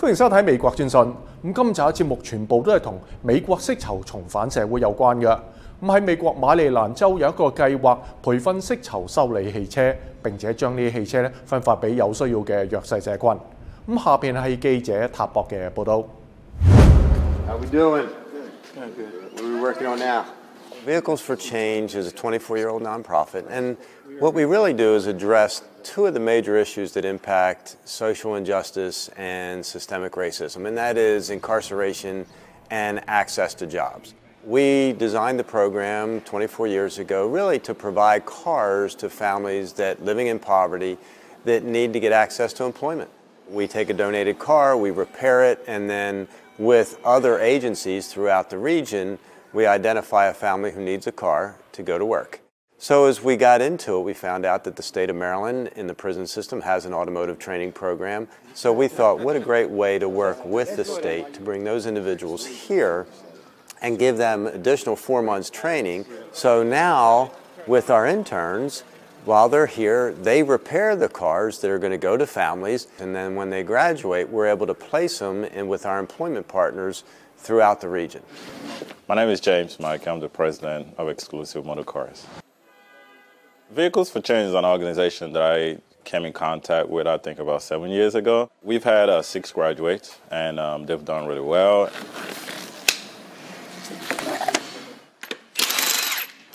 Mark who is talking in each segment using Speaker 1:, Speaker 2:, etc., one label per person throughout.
Speaker 1: 歡迎收睇美國專訊。咁今集嘅節目全部都係同美國色囚重返社會有關嘅。咁喺美國馬里蘭州有一個計劃，培訓色囚修理汽車，並且將呢啲汽車咧分發俾有需要嘅弱勢社群。咁下邊係記者塔博嘅報導。
Speaker 2: How we doing? Good. Good. What are we working on now? Vehicles for Change is a 24-year-old nonprofit, and what we really do is address two of the major issues that impact social injustice and systemic racism, and that is incarceration and access to jobs. We designed the program 24 years ago really to provide cars to families that living in poverty that need to get access to employment. We take a donated car, we repair it, and then with other agencies throughout the region, we identify a family who needs a car to go to work. So as we got into it, we found out that the state of Maryland in the prison system has an automotive training program. So we thought, what a great way to work with the state to bring those individuals here and give them additional four months training. So now, with our interns, while they're here, they repair the cars that are going to go to families, and then when they graduate, we're able to place them in with our employment partners throughout the region.
Speaker 3: My name is James Mike. I'm the president of Exclusive Motor Cars. Vehicles for Change is an organization that I came in contact with, I think, about seven years ago. We've had uh, six graduates, and um, they've done really well.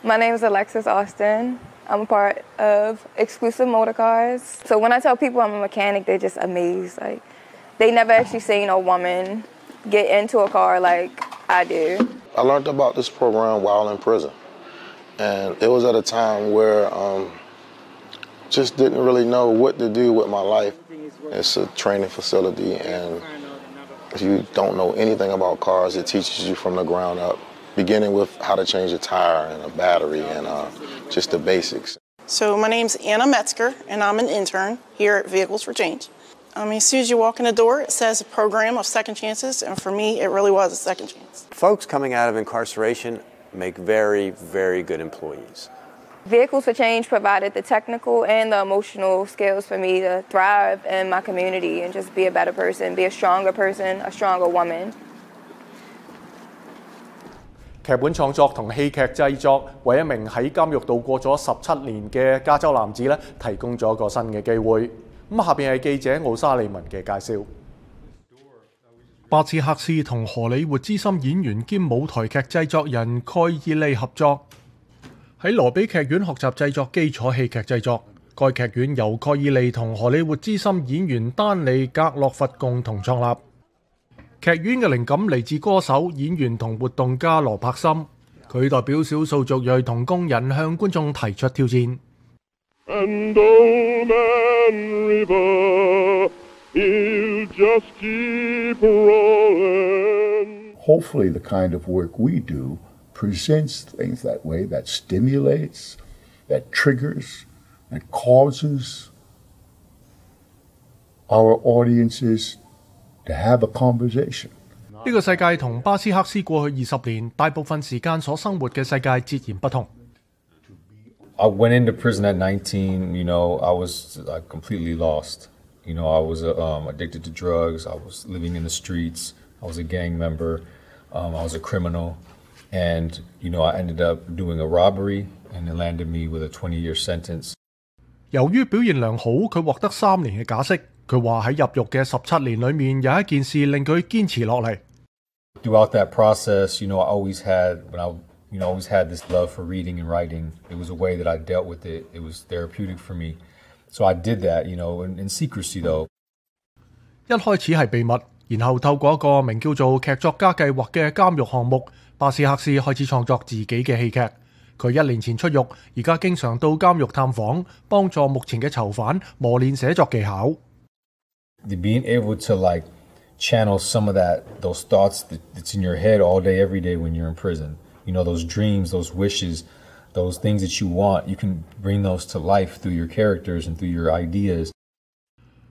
Speaker 4: My name is Alexis Austin. I'm a part of Exclusive Motor Cars. So when I tell people I'm a mechanic, they're just amazed. Like they never actually seen a woman get into a car like I do.
Speaker 5: I learned about this program while in prison, and it was at a time where um, just didn't really know what to do with my life. It's a training facility, and if you don't know anything about cars, it teaches you from the ground up, beginning with how to change a tire and a battery and uh, just the basics.
Speaker 6: So my name's Anna Metzger, and I'm an intern here at Vehicles for Change. I mean, as soon as you walk in the door, it says a program of second chances, and for me, it really was a second chance.
Speaker 2: Folks coming out of incarceration make very, very good employees.
Speaker 4: Vehicles for Change provided the technical and the emotional skills for me to thrive in my community and just be a better person, be a stronger person, a stronger woman.
Speaker 1: 剧本创作同戏剧制作为一名喺监狱度过咗十七年嘅加州男子咧，提供咗一个新嘅机会。 咁下邊係記者奧沙利文嘅介紹。巴茨克斯同荷里活资深演員兼舞台劇製作人蓋爾利合作，喺羅比劇院學習製作基礎戲劇製作。該劇院由蓋爾利同荷里活资深演員丹尼格洛佛共同創立。劇院嘅靈感嚟自歌手、演員同活動家羅柏森，佢代表少數族裔同工人向觀眾提出挑戰。
Speaker 7: And old Man River, he'll just keep rolling.
Speaker 8: Hopefully, the kind of work we do presents things that way, that stimulates, that triggers, that causes our audiences to have a conversation.
Speaker 1: 呢个世界同巴斯克斯过去二十年大部分时间所生活嘅世界截然不同。
Speaker 9: I went into prison at 19. You know, I was like completely lost. You know, I was uh, um, addicted to drugs. I was living in the streets. I was a gang member. Um, I was a criminal, and you know, I ended up doing a robbery, and it landed me with a 20-year sentence.
Speaker 1: 由于表现良好，佢获得三年嘅假释。佢话喺入狱嘅十七年里面，有一件事令佢坚持落嚟。
Speaker 9: Throughout that process, you know, I always had when I you know always had this love for reading and writing. It was a way that I dealt with it. It was therapeutic for me. So I did that, you know, in, in secrecy though.
Speaker 1: 一开始系秘密，然后透过一个名叫做剧作家计划嘅监狱项目，巴斯克斯开始创作自己嘅戏剧。佢一年前出狱，而家经常到监狱探访，帮助目前嘅囚犯磨练写作技巧。
Speaker 9: Being able to like channel some of that those thoughts that, that's in your head all day every day when you're in prison. You know, those dreams, those wishes, those things that you want, you can bring those to life through your characters and through your ideas.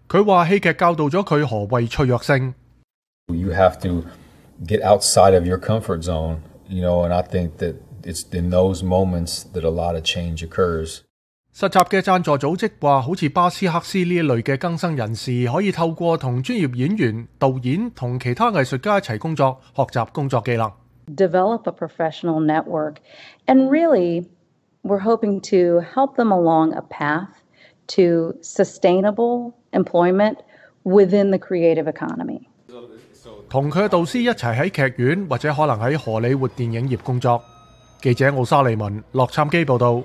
Speaker 1: 佢话戏剧教导咗佢何谓脆弱性。
Speaker 9: You have to get outside of your comfort zone, you know, and I think that it's in those moments that a lot of change occurs.
Speaker 1: 实习嘅赞助组织话，好似巴斯克斯呢一类嘅更生人士，可以透过同专业演员、导演同其他艺术家一齐工作，学习工作技能。
Speaker 10: develop a professional network. And really, we're hoping to help them along a path to sustainable employment within the creative economy.
Speaker 1: 同佢嘅导师一齐喺剧院或者可能喺荷里活电影业工作。记者奥沙利文、洛杉矶报导。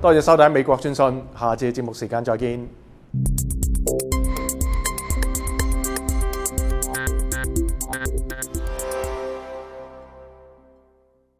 Speaker 1: 多谢收睇美国专讯，下次节目时间再见。